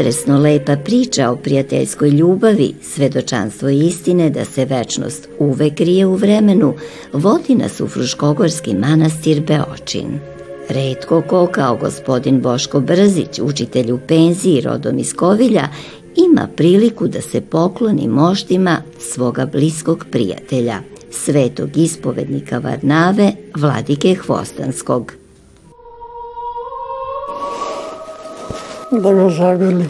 potresno lepa priča o prijateljskoj ljubavi, svedočanstvo istine da se večnost uvek krije u vremenu, vodi nas u Fruškogorski manastir Beočin. Redko ko kao gospodin Boško Brzić, učitelj u penziji rodom iz Kovilja, ima priliku da se pokloni moštima svoga bliskog prijatelja, svetog ispovednika Varnave, vladike Hvostanskog. Da ga zagrli,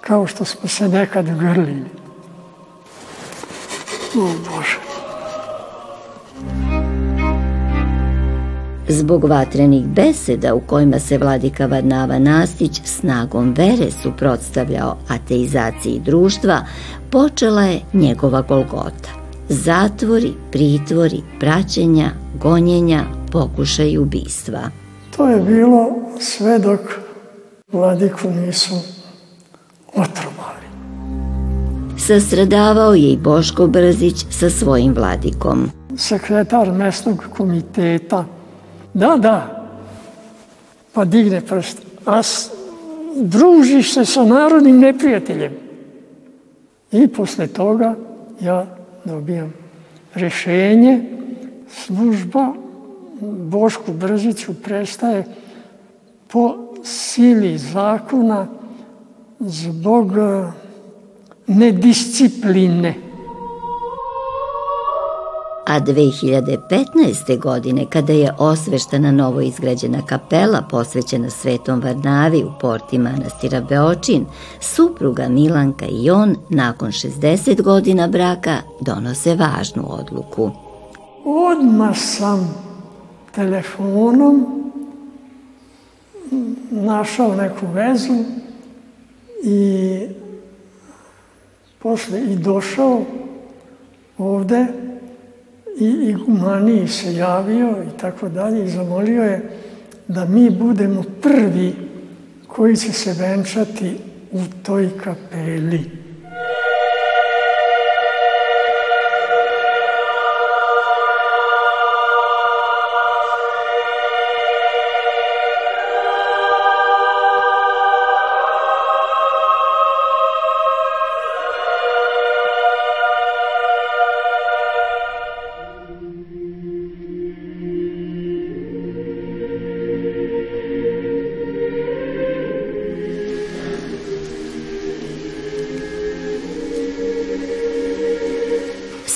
kao što smo se nekad grlili. O Bože. Zbog vatrenih beseda u kojima se vladika Varnava Nastić snagom vere suprotstavljao ateizaciji društva, počela je njegova golgota. Zatvori, pritvori, praćenja, gonjenja, pokušaj ubistva. To je bilo sve dok vladiku nisu otrovali. Sastradavao je i Boško Brzić sa svojim vladikom. Sekretar mesnog komiteta Da, da. Pa digne prst. A s, družiš se sa narodnim neprijateljem. I posle toga ja dobijam rešenje, služba Bošku Brziću prestaje po sili zakona zbog eh, nediscipline a 2015. godine kada je osveštana novo izgrađena kapela posvećena Svetom Varnavi u porti manastira Beočin, supruga Milanka i on nakon 60 godina braka donose važnu odluku. Odmah sam telefonom našao neku vezu i posle i došao ovde i igumaniji se javio i tako dalje i zamolio je da mi budemo prvi koji će se venčati u toj kapeli.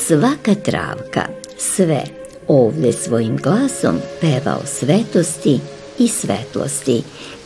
Svaka travka, sve, ovde svojim glasom peva o svetosti i svetlosti,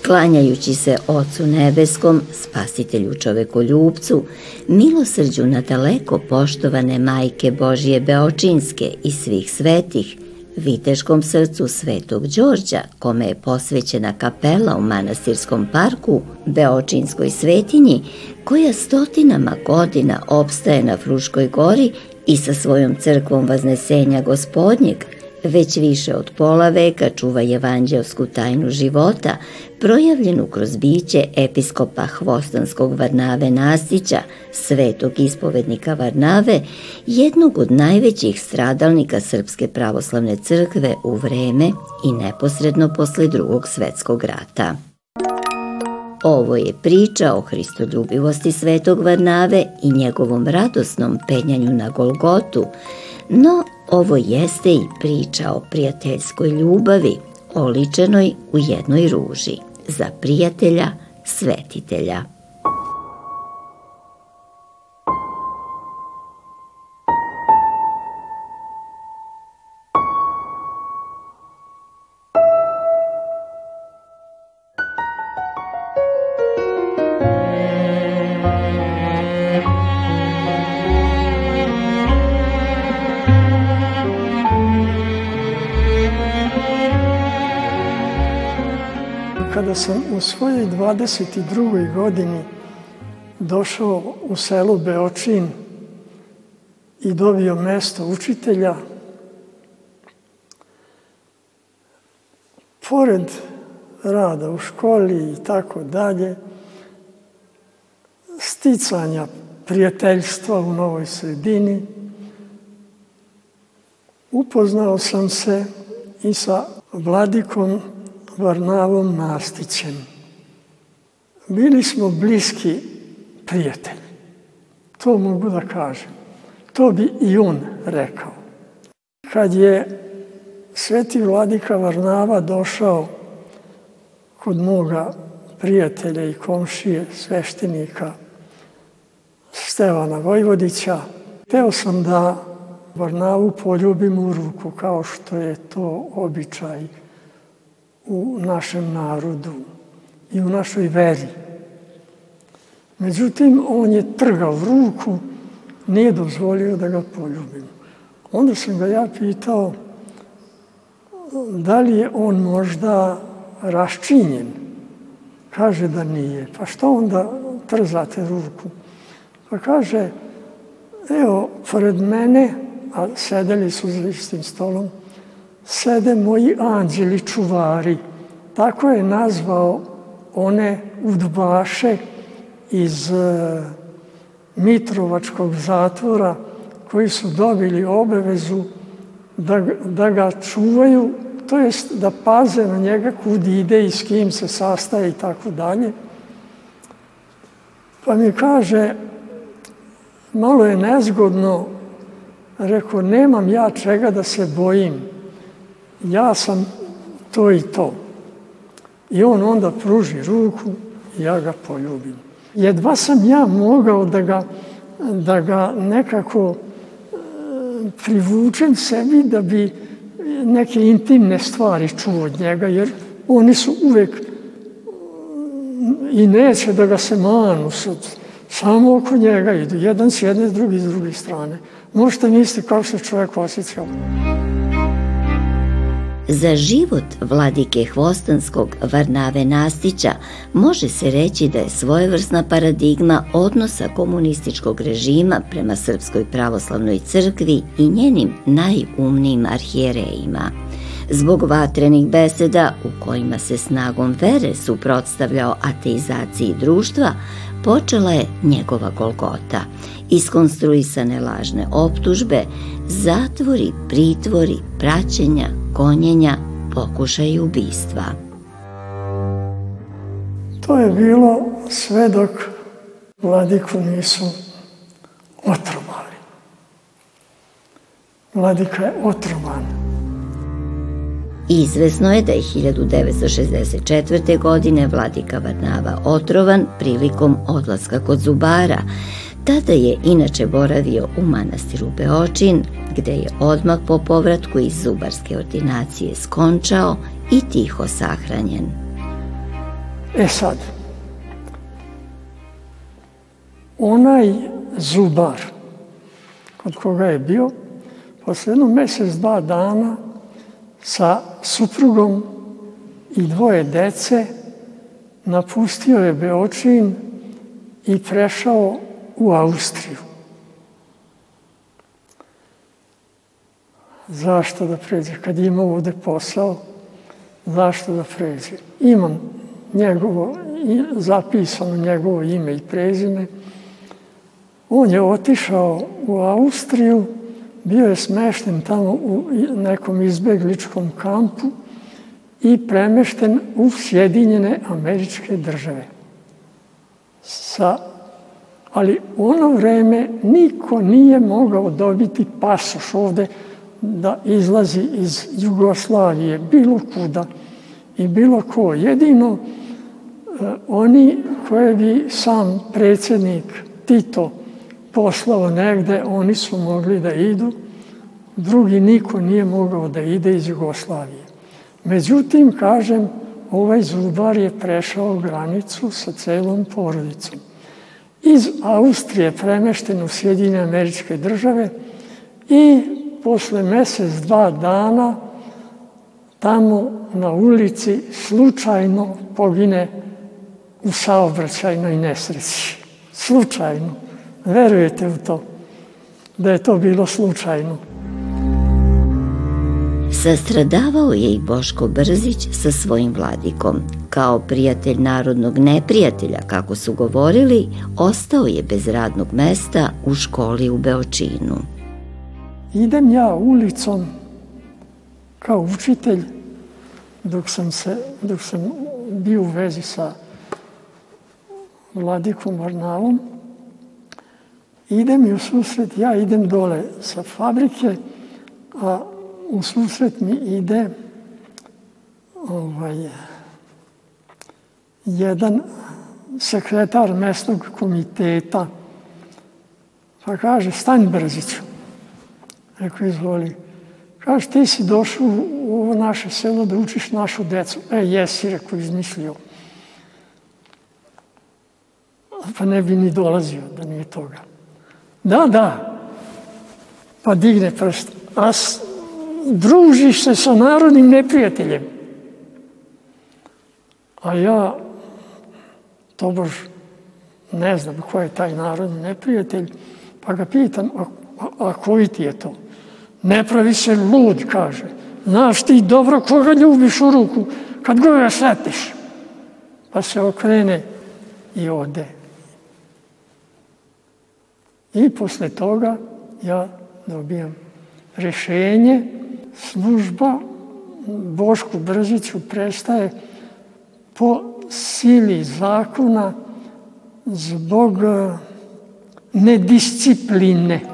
klanjajući se Ocu Nebeskom, spasitelju čovekoljubcu, milosrđu na daleko poštovane majke Božije Beočinske i svih svetih, viteškom srcu Svetog Đorđa, kome je posvećena kapela u manastirskom parku, Beočinskoj svetinji, koja stotinama godina opstaje na Fruškoj gori i sa svojom crkvom Vaznesenja gospodnjeg, već više od pola veka čuva evanđelsku tajnu života, projavljenu kroz biće episkopa Hvostanskog Varnave Nastića, svetog ispovednika Varnave, jednog od najvećih stradalnika Srpske pravoslavne crkve u vreme i neposredno posle drugog svetskog rata. Ovo je priča o hristoljubivosti svetog Varnave i njegovom radosnom penjanju na Golgotu, no ovo jeste i priča o prijateljskoj ljubavi, oličenoj u jednoj ruži, za prijatelja, svetitelja. Kada sam u svojoj 22. godini došao u selu Beočin i dobio mesto učitelja, pored rada u školi i tako dalje, sticanja prijateljstva u novoj sredini, upoznao sam se i sa vladikom Varnavom Nastićem. bili smo bliski prijatelji. To mogu da kažem. To bi i on rekao. Kad je sveti vladika Varnava došao kod moga prijatelja i komšije, sveštenika Stevana Vojvodića, teo sam da Varnavu poljubim u ruku, kao što je to običaj u našem narodu i u našoj veri. Međutim, on je trgao ruku, nije dozvolio da ga poljubim. Onda sam ga ja pitao da li je on možda raščinjen. Kaže da nije. Pa što onda trzate ruku? Pa kaže, evo, pored mene, a sedeli su za istim stolom, sede moji anđeli čuvari. Tako je nazvao one udbaše iz e, Mitrovačkog zatvora koji su dobili obavezu da, da ga čuvaju, to jest da paze na njega kud ide i s kim se sastaje i tako dalje. Pa mi kaže, malo je nezgodno, rekao, nemam ja čega da se bojim, ja sam to i to. I on onda pruži ruku i ja ga poljubim. Jedva sam ja mogao da ga, da ga nekako e, privučem sebi da bi neke intimne stvari čuo od njega, jer oni su uvek i neće da ga se manu sad. Samo oko njega idu, jedan s jedne, drugi s druge strane. Možete misliti kako se čovjek osjećao. Za život vladike Hvostanskog Varnave Nastića može se reći da je svojevrsna paradigma odnosa komunističkog režima prema Srpskoj pravoslavnoj crkvi i njenim najumnijim arhijerejima. Zbog vatrenih beseda u kojima se snagom vere suprotstavljao ateizaciji društva, počela je njegova golgota. Iskonstruisane lažne optužbe, zatvori, pritvori, praćenja, gonjenja, pokušaj ubistva. To je bilo sve dok vladiku nisu otrovali. Vladika je otrovan. Izvesno je da je 1964. godine vladika Varnava otrovan prilikom odlaska kod Zubara. Tada je inače boravio u manastiru Beočin, gde je odmah po povratku iz zubarske ordinacije skončao i tiho sahranjen. E sad, onaj zubar kod koga je bio, posle jedno mesec, dva dana sa suprugom i dvoje dece napustio je Beočin i prešao u Austriju. Zašto da pređe? Kad ima ovde posao, zašto da pređe? Imam njegovo, zapisano njegovo ime i prezime. On je otišao u Austriju, bio je smešten tamo u nekom izbegličkom kampu i premešten u Sjedinjene američke države. Sa, ali u ono vreme niko nije mogao dobiti pasoš ovde da izlazi iz Jugoslavije, bilo kuda i bilo ko. Jedino e, oni koje bi sam predsjednik Tito poslao negde, oni su mogli da idu, drugi niko nije mogao da ide iz Jugoslavije. Međutim, kažem, ovaj zubar je prešao granicu sa celom porodicom. Iz Austrije premešten u Sjedinje američke države i posle mesec, dva dana tamo na ulici slučajno pogine u saobraćajnoj nesreći. Slučajno. Verujete u to? Da je to bilo slučajno. Sastradavao je i Boško Brzić sa svojim vladikom. Kao prijatelj narodnog neprijatelja, kako su govorili, ostao je bez radnog mesta u školi u Beočinu. Idem ja ulicom kao učitelj dok sam, se, dok sam bio u vezi sa vladikom Varnavom, ide mi u susret, ja idem dole sa fabrike, a u susret mi ide ovaj, jedan sekretar mesnog komiteta. Pa kaže, stani Brziću. Rekao, izvoli. Kaže, ti si došao u ovo naše selo da učiš našu decu. E, jesi, rekao, izmislio. Pa ne bi ni dolazio da nije toga. Da, da. Pa digne prst. A družiš se sa narodnim neprijateljem. A ja, tobož, ne znam ko je taj narodni neprijatelj, pa ga pitam, a, a, a koji ti je to? Ne pravi se lud, kaže. Znaš ti dobro koga ljubiš u ruku kad ga ga setiš. Pa se okrene i ode. I posle toga ja dobijam rešenje, služba Bošku Brziću prestaje po sili zakona zbog eh, nediscipline.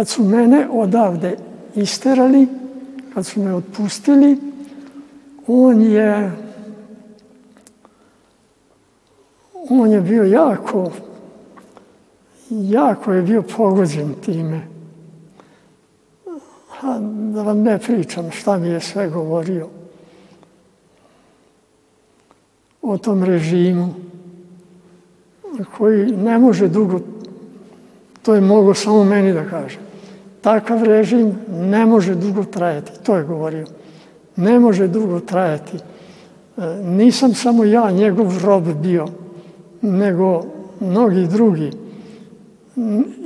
Kad su mene odavde isterali, kad su me otpustili, on je on je bio jako jako je bio pogođen time. A da vam ne pričam šta mi je sve govorio o tom režimu koji ne može dugo, to je mogo samo meni da kažem. Takav režim ne može dugo trajati, to je govorio. Ne može dugo trajati. E, nisam samo ja njegov rob bio, nego mnogi drugi.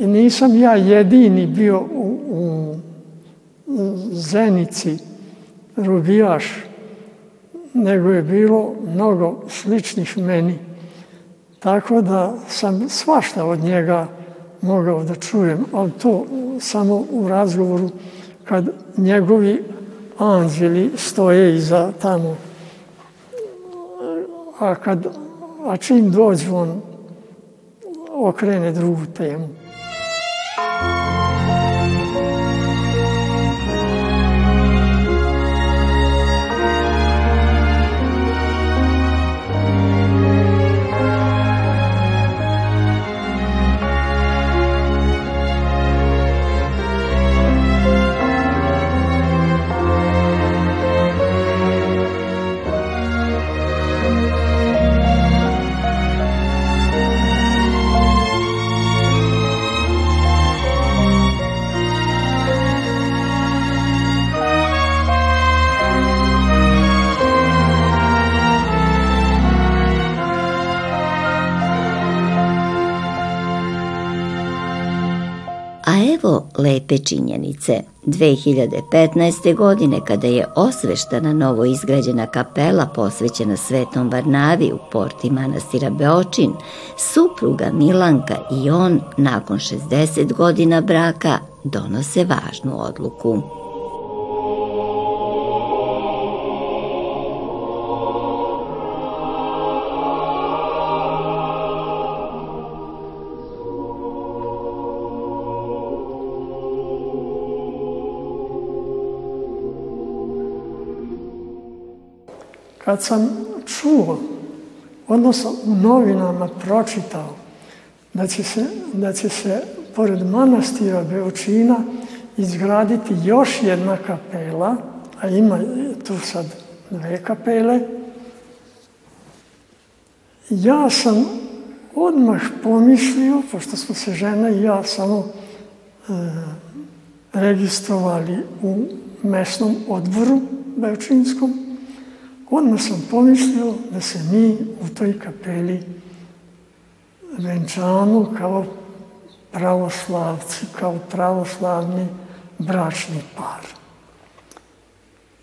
Nisam ja jedini bio u, u Zenici robijaš, nego je bilo mnogo sličnih meni. Tako da sam svašta od njega mogao da čujem, ali to samo u razgovoru kad njegovi anđeli stoje iza tamo. A, kad, a čim dođu, on okrene drugu temu. Lepe činjenice. 2015. godine kada je osveštana novo izgrađena kapela posvećena Svetom Varnavi u porti manastira Beočin, supruga Milanka i on nakon 60 godina braka donose važnu odluku. Kad sam čuo, odnosno u novinama pročitao, da će se, da će se pored manastira Beočina izgraditi još jedna kapela, a ima tu sad dve kapele. Ja sam odmah pomislio, pošto smo se žena i ja samo e, registrovali u mesnom odboru Beočinskom, odmah sam pomislio da se mi u toj kapeli venčamo kao pravoslavci, kao pravoslavni bračni par.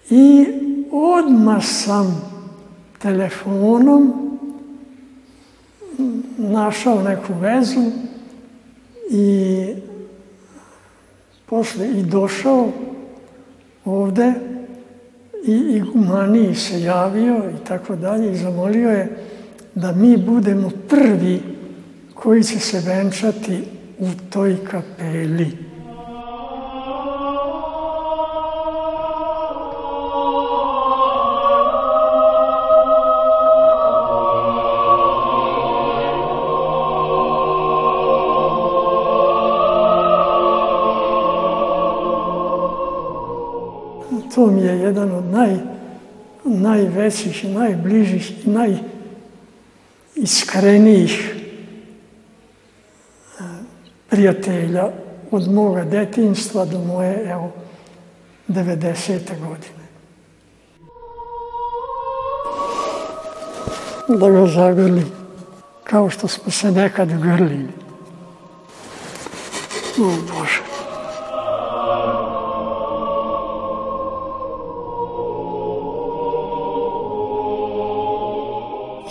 I odmah sam telefonom našao neku vezu i posle i došao ovde i igumaniji se javio i tako dalje i zamolio je da mi budemo prvi koji će se venčati u toj kapeli. To mi je jedan od naj, najvećih, najbližih i najiskrenijih e, prijatelja od moga detinjstva do moje, evo, 90. godine. Da ga zagrli, kao što smo se nekad grlili. O Bože.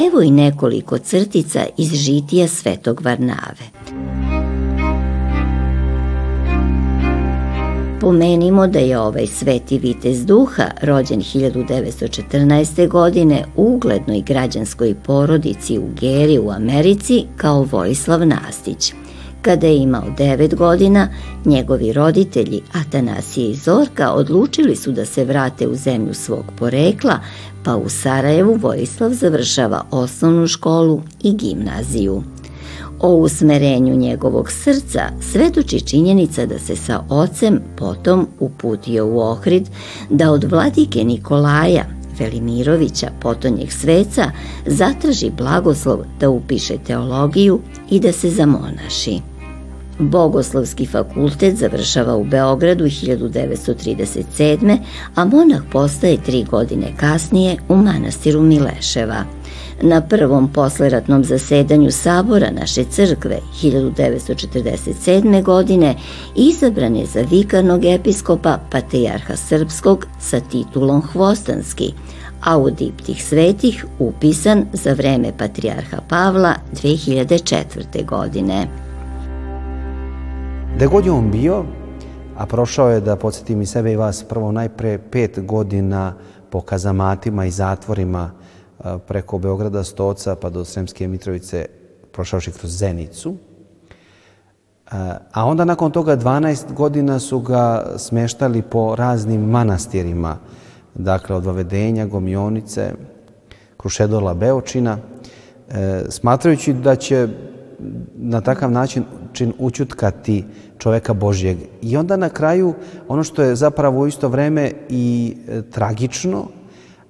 Evo i nekoliko crtica iz žitija Svetog Varnave. Pomenimo da je ovaj sveti vitez duha, rođen 1914. godine u uglednoj građanskoj porodici u Geri u Americi kao Vojislav Nastić. Kada je imao 9 godina, njegovi roditelji Atanasije i Zorka odlučili su da se vrate u zemlju svog porekla, pa u Sarajevu Vojislav završava osnovnu školu i gimnaziju. O usmerenju njegovog srca svedoči činjenica da se sa ocem potom uputio u Ohrid da od vladike Nikolaja Velimirovića, potonjeg sveca, zatraži blagoslov da upiše teologiju i da se zamonaši. Bogoslovski fakultet završava u Beogradu 1937. a monah postaje tri godine kasnije u manastiru Mileševa. Na prvom posleratnom zasedanju sabora naše crkve 1947. godine izabran je za vikarnog episkopa patrijarha srpskog sa titulom Hvostanski, a u diptih svetih upisan za vreme patrijarha Pavla 2004. godine. Gde god je on bio, a prošao je, da podsjetim i sebe i vas, prvo najpre pet godina po kazamatima i zatvorima preko Beograda, Stoca pa do Sremske Mitrovice, prošavši kroz Zenicu. A onda nakon toga 12 godina su ga smeštali po raznim manastirima, dakle od Vavedenja, Gomionice, Krušedola, Beočina, e, smatrajući da će na takav način čin učutkati čoveka Božjeg. I onda na kraju ono što je zapravo u isto vreme i e, tragično,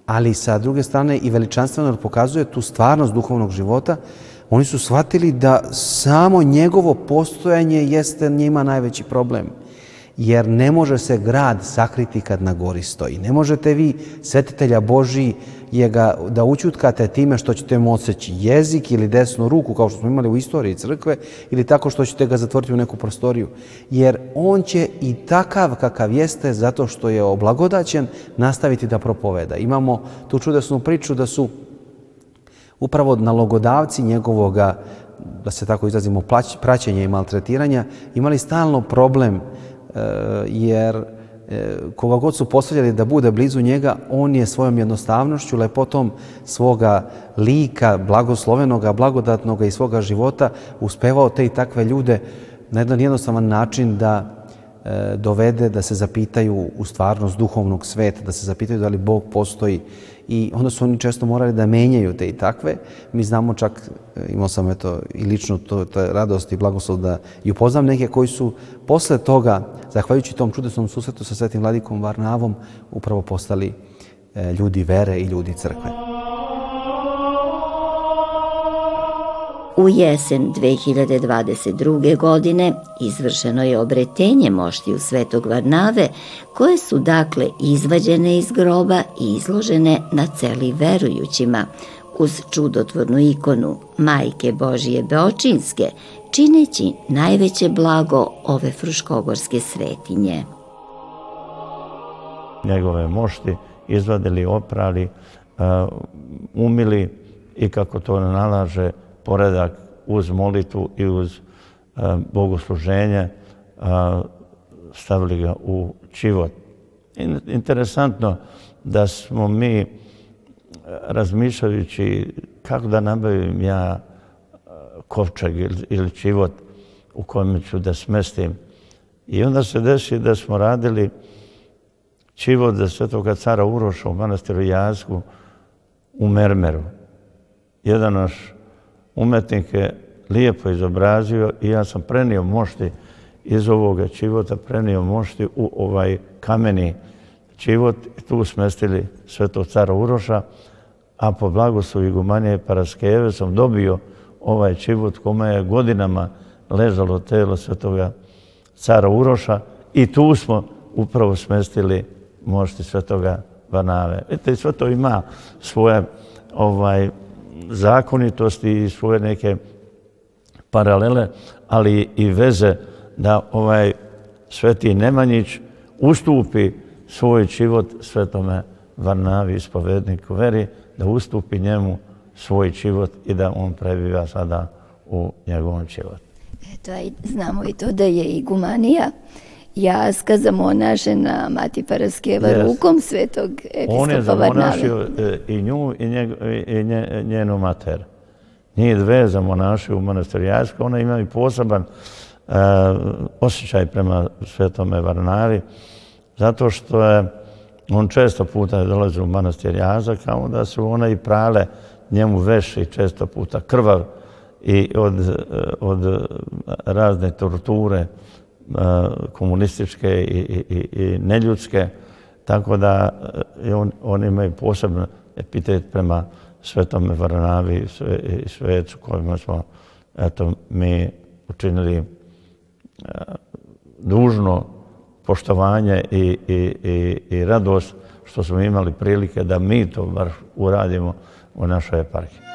ali sa druge strane i veličanstveno pokazuje tu stvarnost duhovnog života, oni su shvatili da samo njegovo postojanje jeste njima najveći problem jer ne može se grad sakriti kad na gori stoji. Ne možete vi, svetitelja Božiji, je ga da učutkate time što ćete mu odseći jezik ili desnu ruku, kao što smo imali u istoriji crkve, ili tako što ćete ga zatvoriti u neku prostoriju. Jer on će i takav kakav jeste, zato što je oblagodaćen, nastaviti da propoveda. Imamo tu čudesnu priču da su upravo nalogodavci njegovoga, da se tako izrazimo, praćenja i maltretiranja, imali stalno problem E, jer koga god su postavljali da bude blizu njega, on je svojom jednostavnošću, lepotom svoga lika, blagoslovenoga, blagodatnoga i svoga života uspevao te i takve ljude na jedan jednostavan način da e, dovede da se zapitaju u stvarnost duhovnog sveta, da se zapitaju da li Bog postoji i onda su oni često morali da menjaju te i takve. Mi znamo čak, e, imao sam eto i lično to, to radost i blagoslov da i upoznam neke koji su posle toga, zahvaljujući tom čudesnom susretu sa Svetim Vladikom Varnavom, upravo postali e, ljudi vere i ljudi crkve. U jesen 2022. godine izvršeno je obretenje moštiju Svetog Varnave, koje su dakle izvađene iz groba i izložene na celi verujućima, uz čudotvornu ikonu Majke Božije Beočinske, čineći najveće blago ove fruškogorske svetinje. Njegove mošti izvadili, oprali, umili i kako to nalaže poredak uz molitvu i uz bogosluženje stavili ga u čivot. Interesantno da smo mi razmišljajući kako da nabavim ja kovčeg ili čivot u kojem ću da smestim. I onda se desi da smo radili čivot za svetoga cara Uroša u manastiru Jazgu u Mermeru. Jedan naš umetnik je lijepo izobrazio i ja sam prenio mošti iz ovoga čivota, prenio mošti u ovaj kameni čivot i tu smestili svetog cara Uroša, a po blagoslovu Igumanije Paraskeve sam dobio ovaj čivot kome je godinama ležalo telo svetoga cara Uroša i tu smo upravo smestili mošti svetoga Varnave. Vidite, sve to ima svoje ovaj, zakonitosti i svoje neke paralele, ali i veze da ovaj sveti Nemanjić ustupi svoj život svetome Varnavi, ispovedniku veri, da ustupi njemu svoj život i da on prebiva sada u njegovom životu. Eto, znamo i to da je igumanija jaska zamonašena Mati Paraskeva yes. rukom svetog episkopa On je zamonašio e, i nju i, njeg, i nje, njenu mater. Nije dve zamonašio u monastiru Jaska. Ona ima i poseban uh, osjećaj prema svetome Varnavi, zato što je on često puta dolazi u manastir Jazak, a onda su ona i prale njemu veši često puta krvav i od, od razne torture komunističke i, i, i neljudske, tako da on, oni imaju posebno epitet prema svetome Varnavi i sve, svecu kojima smo eto, mi učinili dužno poštovanje i, i, i, i radost što smo imali prilike da mi to bar uradimo u našoj eparhiji.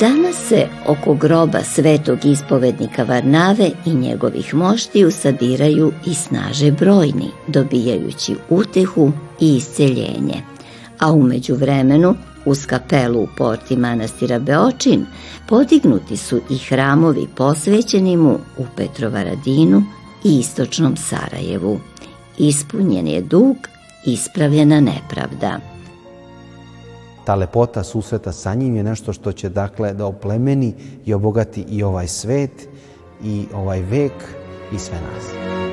Danas se oko groba svetog ispovednika Varnave i njegovih moštiju sabiraju i snaže brojni, dobijajući utehu i isceljenje. A umeđu vremenu, uz kapelu u porti manastira Beočin, podignuti su i hramovi posvećeni mu u Petrovaradinu i istočnom Sarajevu. Ispunjen je dug, ispravljena nepravda ta lepota susreta sa njim je nešto što će dakle da oplemeni i obogati i ovaj svet i ovaj vek i sve nas.